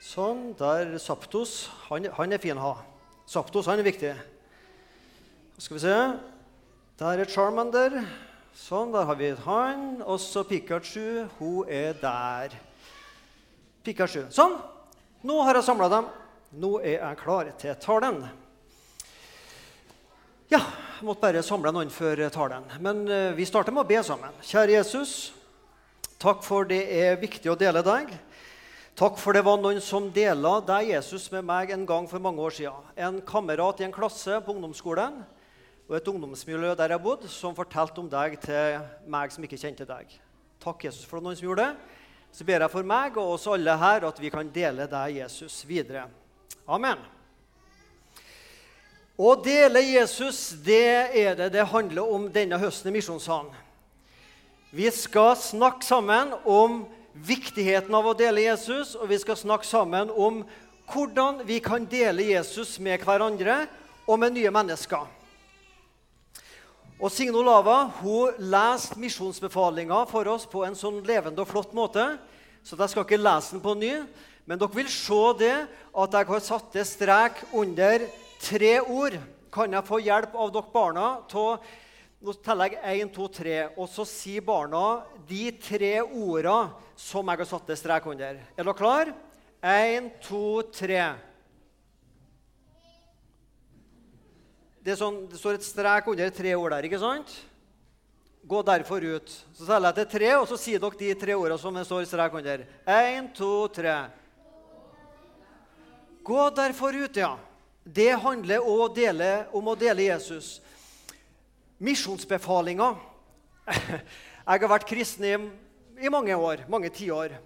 Sånn. Der Saptos. Han, han er fin å ha. Saptos han er viktig. Skal vi se. Der er Charmander. Sånn, der har vi han. Også Pikachu. Hun er der. Pikachu. Sånn. Nå har jeg samla dem. Nå er jeg klar til talen. Ja, jeg måtte bare samle noen før talen. Men uh, vi starter med å be sammen. Kjære Jesus, takk for det er viktig å dele deg. Takk for det var noen som dela deg, Jesus, med meg en gang for mange år siden. En kamerat i en klasse på ungdomsskolen og et ungdomsmiljø der jeg bodde, som fortalte om deg til meg som ikke kjente deg. Takk, Jesus, for noen som gjorde det. Så ber jeg for meg og oss alle her at vi kan dele deg, Jesus, videre. Amen. Å dele Jesus, det er det det handler om denne høsten i Misjonssalen. Vi skal snakke sammen om viktigheten av å dele Jesus, og vi skal snakke sammen om hvordan vi kan dele Jesus med hverandre og med nye mennesker. Og Signe Olava hun leste misjonsbefalinga for oss på en sånn levende og flott måte. Så jeg skal ikke lese den på ny. Men dere vil se det at jeg har satt det strek under tre ord. Kan jeg få hjelp av dere barna til Nå teller jeg én, to, tre, og så sier barna de tre orda som jeg har satt til strek under. Er dere klare? Én, to, tre. Det, sånn, det, står et strek under tre ord der, ikke sant? Gå derfor ut. Så teller jeg til tre, og så sier dere de tre ordene som det står strek under. Én, to, tre. Gå derfor ut, ja. Det handler å dele, om å dele Jesus. Misjonsbefalinga. Jeg har vært kristen i, i mange år, mange tiår.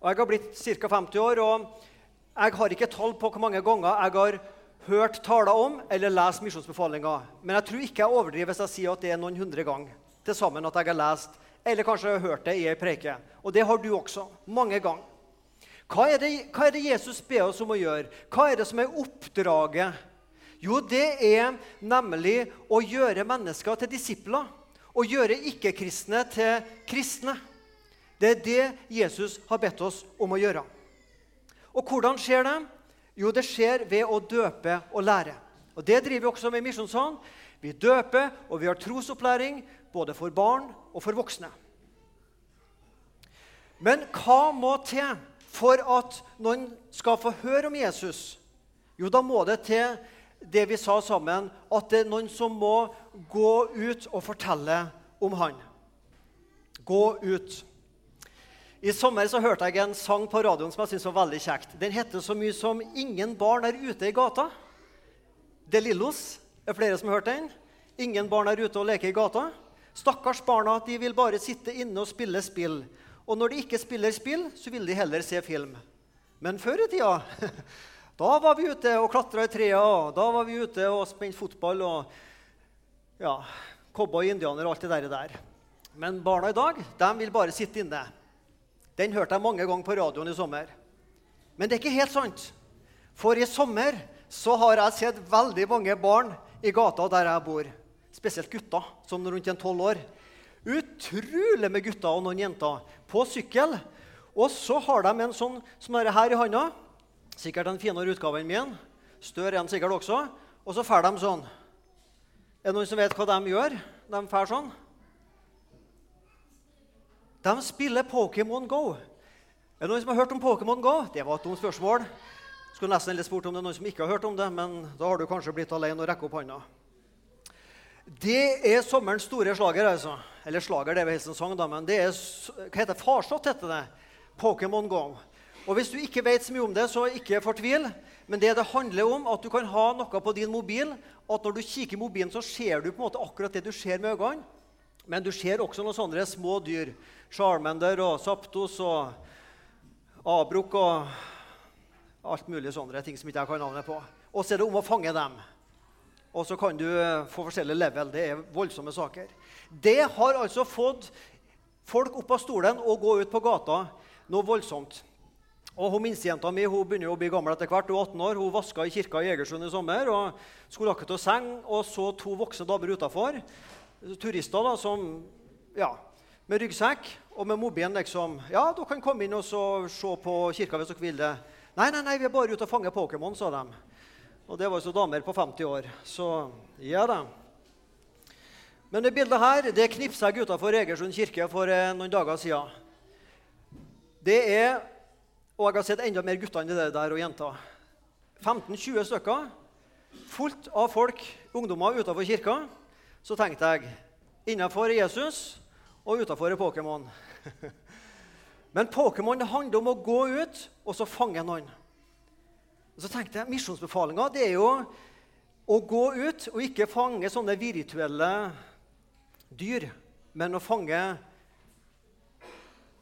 Og jeg har blitt ca. 50 år, og jeg har ikke tall på hvor mange ganger jeg har hørt taler om eller lest misjonsbefalinga. Men jeg tror ikke jeg overdriver hvis jeg sier at det er noen hundre ganger til sammen at jeg har lest eller kanskje har hørt det i ei preike. Og det har du også. Mange ganger. Hva er, det, hva er det Jesus ber oss om å gjøre? Hva er det som er oppdraget? Jo, det er nemlig å gjøre mennesker til disipler. Å gjøre ikke-kristne til kristne. Det er det Jesus har bedt oss om å gjøre. Og hvordan skjer det? Jo, det skjer ved å døpe og lære. Og Det driver vi også med i Misjonssalen. Vi døper, og vi har trosopplæring både for barn og for voksne. Men hva må til for at noen skal få høre om Jesus? Jo, da må det til det vi sa sammen, at det er noen som må gå ut og fortelle om han. Gå ut. I sommer så hørte jeg en sang på radioen som jeg syntes var veldig kjekt. Den heter så mye som 'Ingen barn er ute i gata'. De Lillos. Er flere som har hørt den? Ingen barn er ute og leker i gata. Stakkars barna de vil bare sitte inne og spille spill. Og når de ikke spiller spill, så vil de heller se film. Men før i tida da var vi ute og klatra i trærne. Da var vi ute og spente fotball og ja, cowboy, indianer og alt det der. Men barna i dag de vil bare sitte inne. Den hørte jeg mange ganger på radioen i sommer. Men det er ikke helt sant. For i sommer så har jeg sett veldig mange barn i gata der jeg bor. Spesielt gutter, sånn rundt en tolv år. Utrolig med gutter og noen jenter på sykkel. Og så har de en sånn som er her i handa. Sikkert en finere utgave enn min. Større enn sikkert også. Og så drar de sånn. Er det noen som vet hva de gjør? De drar sånn. De spiller Pokémon Go. Er det noen som har hørt om Pokémon Go? Det var et dumt spørsmål. Skulle nesten heller spurt om det er noen som ikke har hørt om det, men da har du kanskje blitt alene og rekke opp hånda. Det er sommerens store slager. altså. Eller slager, det er vel helst en sang, da, men det er hva heter farsott, heter det. Pokémon Go. Og Hvis du ikke vet så mye om det, så ikke fortvil. Men det det handler om, at du kan ha noe på din mobil, at når du kikker i mobilen, så ser du på en måte akkurat det du ser med øynene. Men du ser også noen sånne små dyr. Charmander og Saptos og Abruk og alt mulig sånne ting som ikke jeg kan navnet på. Og så er det om å fange dem. Og så kan du eh, få forskjellige level. Det er voldsomme saker. Det har altså fått folk opp av stolen og gå ut på gata noe voldsomt. Og hun Minstejenta mi hun begynner jo å bli gammel etter hvert. Hun er 18 år, hun vaska i kirka i Egersund i sommer og skulle akkurat til å senge, og så to voksne damer utafor turister da, som, ja, med ryggsekk og med mobilen liksom Ja, dere kan komme inn og se på kirka hvis dere vil det. Nei, nei, nei, vi er bare ute og fanger Pokémon, sa de. Og det var jo så damer på 50 år. Så ja da. Men det bildet her det knipsa jeg utafor Egersund kirke for eh, noen dager siden. Det er Og jeg har sett enda mer gutter enn det der og jenter. 15-20 stykker. Fullt av folk, ungdommer utafor kirka. Så tenkte jeg innafor Jesus og utafor Pokémon. Men Pokémon handler om å gå ut og så fange noen. Så tenkte jeg, Misjonsbefalinga er jo å gå ut og ikke fange sånne virtuelle dyr, men å fange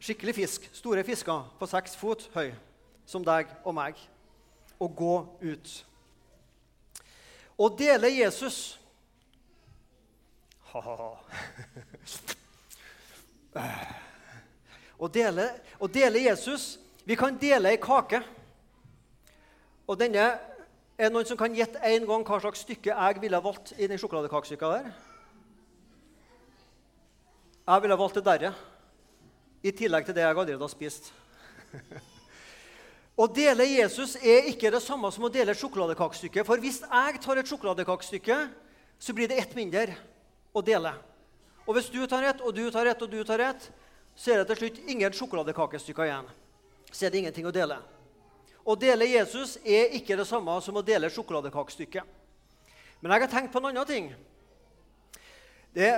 skikkelig fisk, store fisker på seks fot høy, som deg og meg, og gå ut. Å dele Jesus Ha-ha-ha. Å dele, å dele Jesus Vi kan dele ei kake. Og denne Er noen som kan gjette en gang hva slags stykke jeg ville valgt i den sjokoladekakestykka der? Jeg ville valgt det derre, i tillegg til det jeg allerede har spist. Å dele Jesus er ikke det samme som å dele et sjokoladekakestykke. For hvis jeg tar et sjokoladekakestykke, så blir det ett mindre å dele. Og hvis du tar ett, og du tar ett, og du tar ett, så er det til slutt ingen sjokoladekakestykker igjen. Så er det ingenting å dele. Å dele Jesus er ikke det samme som å dele et sjokoladekakestykke. Men jeg har tenkt på en annen ting. Det,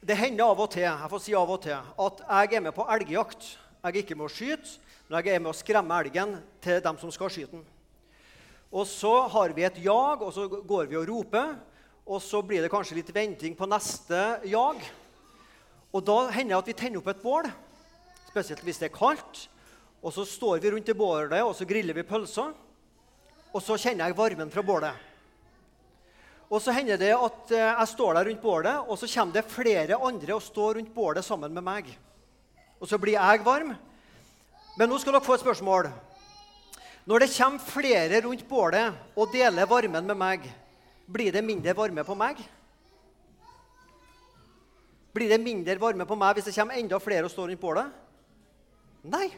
det, hender av og til jeg får si av og til, at jeg er med på elgjakt. Jeg er ikke med å skyte, men jeg er med å skremme elgen til dem som skal skyte den. Og så har vi et jag, og så går vi og roper. Og så blir det kanskje litt venting på neste jag. Og da hender det at vi tenner opp et bål, spesielt hvis det er kaldt. Og så står vi rundt i bålet og så griller vi pølser. Og så kjenner jeg varmen fra bålet. Og så hender det at eh, jeg står der rundt bålet, og så kommer det flere andre og står rundt bålet sammen med meg. Og så blir jeg varm. Men nå skal dere få et spørsmål. Når det kommer flere rundt bålet og deler varmen med meg, blir det mindre varme på meg? Blir det mindre varme på meg hvis det kommer enda flere og står rundt bålet? Nei.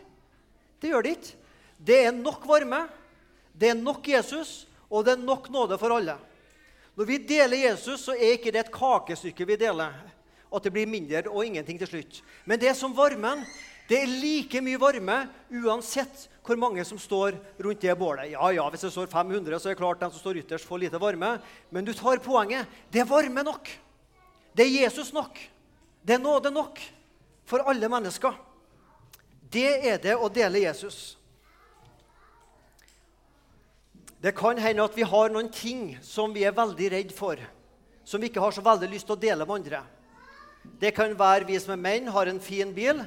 Det gjør det ikke. Det er nok varme, det er nok Jesus, og det er nok nåde for alle. Når vi deler Jesus, så er ikke det et kakestykke vi deler, at det blir mindre og ingenting til slutt. Men det er som varmen. Det er like mye varme uansett hvor mange som står rundt det bålet. Ja, ja, Hvis det står 500, så er det klart den som står ytterst, får lite varme. Men du tar poenget. Det er varme nok. Det er Jesus nok. Det er nåde nok for alle mennesker. Det er det å dele Jesus. Det kan hende at vi har noen ting som vi er veldig redd for, som vi ikke har så veldig lyst til å dele med andre. Det kan være vi som er menn, har en fin bil.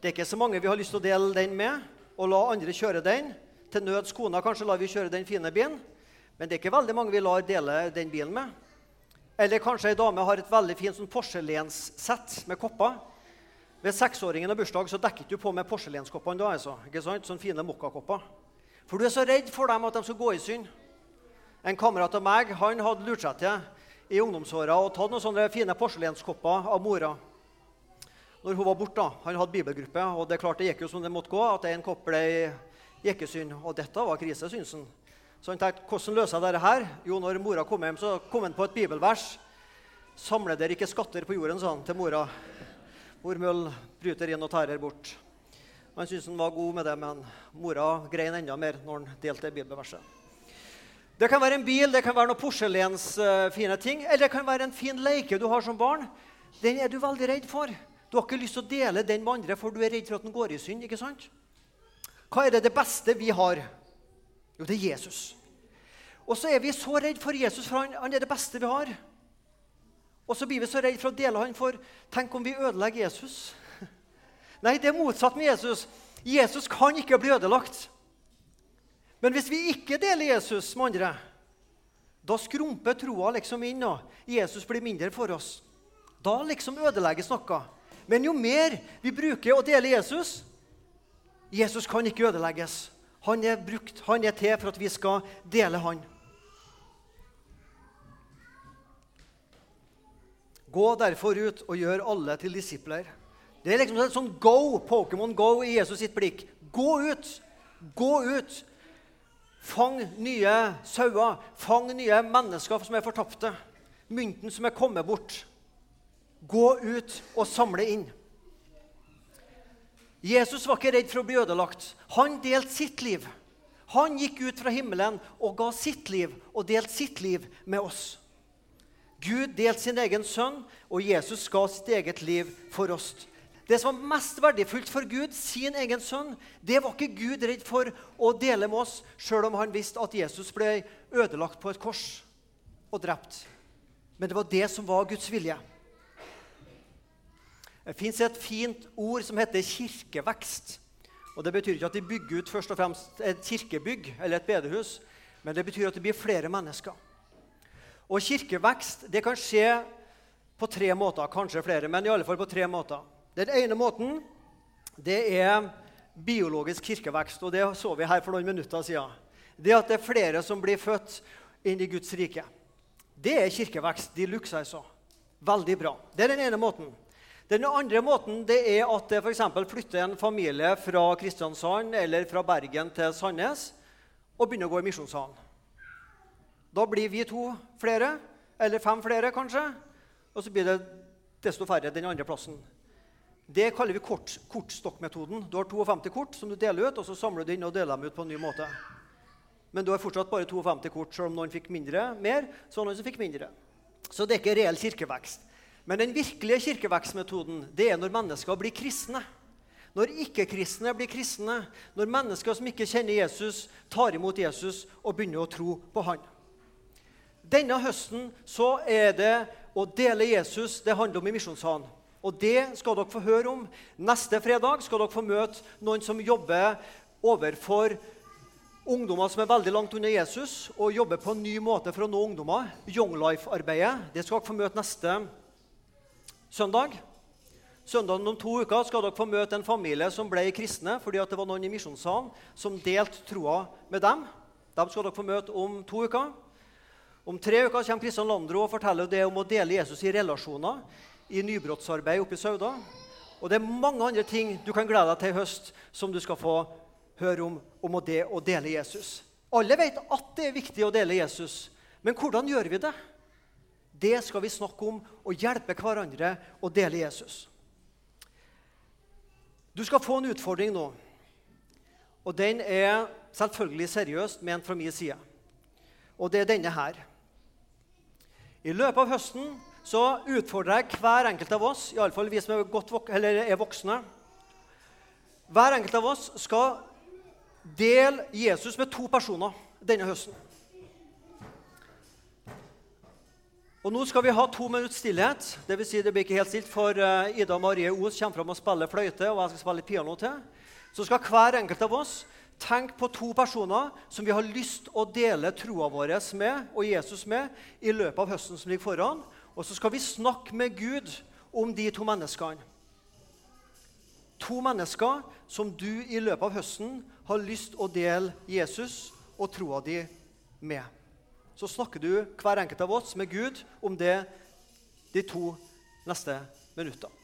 Det er ikke så mange vi har lyst til å dele den med, og la andre kjøre den. Til nøds kona kanskje lar vi kjøre den fine bilen, men det er ikke veldig mange vi lar dele den bilen med. Eller kanskje ei dame har et veldig fint sånn porselenssett med kopper ved seksåringen og bursdag så dekker du på med porselenskoppene. da, altså. Ikke sant? Sånne fine mokkakopper. For du er så redd for dem at de skal gå i synd. En kamerat av meg han hadde lurt seg til i ungdomsåra og tatt noen sånne fine porselenskopper av mora. Når hun var borte, Han hadde bibelgruppe, og det klart det gikk jo som det måtte gå. at en kopp ble i synd. Og dette var krise, syns han. Så han tenkte hvordan løser jeg dette her? Jo, når mora kom hjem, så kom han på et bibelvers. Samle dere ikke skatter på jorden, sa han til mora hvor Møll bryter inn og tærer bort. Han syntes han var god med det, men mora grein enda mer når han delte bibelverset. Det kan være en bil, det kan være noen porselensfine ting, eller det kan være en fin leke du har som barn. Den er du veldig redd for. Du har ikke lyst til å dele den med andre, for du er redd for at den går i synd. ikke sant? Hva er det det beste vi har? Jo, det er Jesus. Og så er vi så redd for Jesus, for han, han er det beste vi har. Og så blir vi så redd for å dele han, for tenk om vi ødelegger Jesus? Nei, det er motsatt med Jesus. Jesus kan ikke bli ødelagt. Men hvis vi ikke deler Jesus med andre, da skrumper troa liksom inn, og Jesus blir mindre for oss. Da liksom ødelegges noe. Men jo mer vi bruker å dele Jesus Jesus kan ikke ødelegges. Han er brukt, han er til for at vi skal dele han. Gå derfor ut og gjør alle til disipler. Det er liksom sånn go, Pokémon Go i Jesus sitt blikk. Gå ut! Gå ut! Fang nye sauer. Fang nye mennesker som er fortapte. Mynten som er kommet bort. Gå ut og samle inn. Jesus var ikke redd for å bli ødelagt. Han delte sitt liv. Han gikk ut fra himmelen og ga sitt liv og delte sitt liv med oss. Gud delte sin egen sønn, og Jesus ga sitt eget liv for oss. Det som var mest verdifullt for Gud, sin egen sønn, det var ikke Gud redd for å dele med oss, sjøl om han visste at Jesus ble ødelagt på et kors og drept. Men det var det som var Guds vilje. Det fins et fint ord som heter kirkevekst. Og Det betyr ikke at de bygger ut først og fremst et kirkebygg eller et bedehus, men det betyr at det blir flere mennesker. Og kirkevekst det kan skje på tre måter, kanskje flere, men i alle fall på tre måter. Den ene måten det er biologisk kirkevekst, og det så vi her for noen minutter siden. Det at det er flere som blir født inn i Guds rike. Det er kirkevekst de luxe, altså. Veldig bra. Det er den ene måten. Den andre måten det er at det f.eks. flytter en familie fra Kristiansand eller fra Bergen til Sandnes og begynner å gå i misjonssalen. Da blir vi to flere, eller fem flere kanskje, og så blir det desto færre den andre plassen. Det kaller vi kort, kortstokkmetoden. Du har 52 kort som du deler ut, og så samler du inn og deler dem ut på en ny måte. Men du har fortsatt bare 52 kort, selv om noen fikk mindre, mer, så noen som fikk mindre. Så det er ikke reell kirkevekst. Men den virkelige kirkevekstmetoden det er når mennesker blir kristne. Når ikke-kristne blir kristne, når mennesker som ikke kjenner Jesus, tar imot Jesus og begynner å tro på han. Denne høsten så er det å dele Jesus det handler om i Misjonssalen. Og det skal dere få høre om. Neste fredag skal dere få møte noen som jobber overfor ungdommer som er veldig langt unna Jesus, og jobber på en ny måte for å nå ungdommer. Young Life-arbeidet. Det skal dere få møte neste søndag. Søndagen om to uker skal dere få møte en familie som ble kristne fordi det var noen i misjonssalen som delte troa med dem. Dem skal dere få møte om to uker. Om tre uker kommer Kristian Landro og forteller det om å dele Jesus i relasjoner i nybrottsarbeid oppe i Sauda. Og det er mange andre ting du kan glede deg til i høst som du skal få høre om, om det å dele Jesus. Alle vet at det er viktig å dele Jesus, men hvordan gjør vi det? Det skal vi snakke om og hjelpe hverandre å dele Jesus. Du skal få en utfordring nå. Og den er selvfølgelig seriøst ment fra min side. Og det er denne her. I løpet av høsten så utfordrer jeg hver enkelt av oss, iallfall vi som er, vok er voksne Hver enkelt av oss skal dele Jesus med to personer denne høsten. Og Nå skal vi ha to minutts stillhet. Det, vil si det blir ikke helt stilt, for Ida Ida Marie Os kommer fram og spiller fløyte, og jeg skal spille piano til. Så skal hver enkelt av oss tenke på to personer som vi har lyst å dele troa vår med og Jesus med i løpet av høsten som ligger foran. Og så skal vi snakke med Gud om de to menneskene. To mennesker som du i løpet av høsten har lyst å dele Jesus og troa di med så snakker du hver enkelt av oss med Gud om det de to neste minuttene.